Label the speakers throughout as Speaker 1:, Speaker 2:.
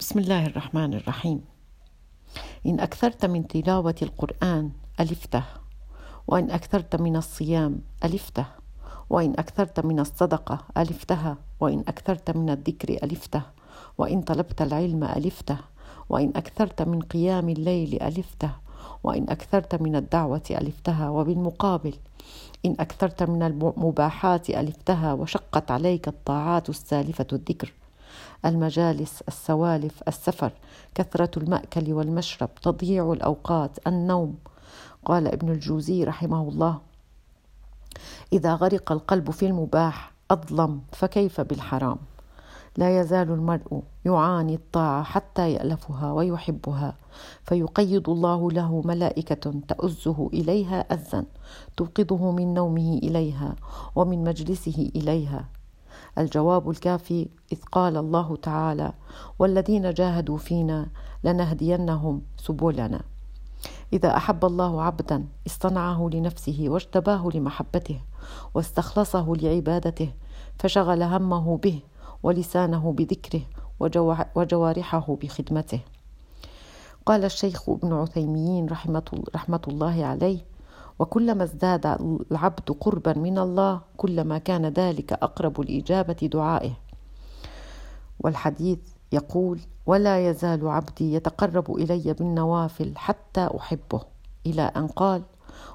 Speaker 1: بسم الله الرحمن الرحيم. إن أكثرت من تلاوة القرآن ألفته وإن أكثرت من الصيام ألفته وإن أكثرت من الصدقة ألفتها وإن أكثرت من الذكر ألفته وإن طلبت العلم ألفته وإن أكثرت من قيام الليل ألفته وإن أكثرت من الدعوة ألفتها وبالمقابل إن أكثرت من المباحات ألفتها وشقت عليك الطاعات السالفة الذكر. المجالس السوالف السفر كثرة المأكل والمشرب تضييع الأوقات النوم. قال ابن الجوزي رحمه الله إذا غرق القلب في المباح أظلم فكيف بالحرام؟ لا يزال المرء يعاني الطاعة حتى يألفها ويحبها فيقيد الله له ملائكة تؤزه إليها أزا توقظه من نومه إليها ومن مجلسه إليها. الجواب الكافي إذ قال الله تعالى والذين جاهدوا فينا لنهدينهم سبلنا. إذا أحب الله عبدا اصطنعه لنفسه واجتباه لمحبته واستخلصه لعبادته فشغل همه به ولسانه بذكره وجوارحه بخدمته. قال الشيخ ابن عثيمين رحمة, رحمة الله عليه وكلما ازداد العبد قربا من الله كلما كان ذلك أقرب لإجابة دعائه. والحديث يقول ولا يزال عبدي يتقرب إلي بالنوافل حتى أحبه. إلى أن قال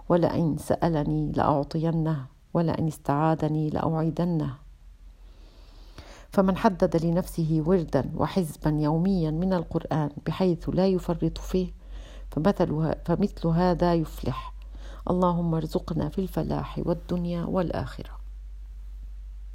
Speaker 1: ولئن سألني لأعطينه ولئن استعاذني لأعيدنه. فمن حدد لنفسه وردا وحزبا يوميا من القرآن بحيث لا يفرط فيه فمثل, فمثل هذا يفلح. اللهم ارزقنا في الفلاح والدنيا والآخرة.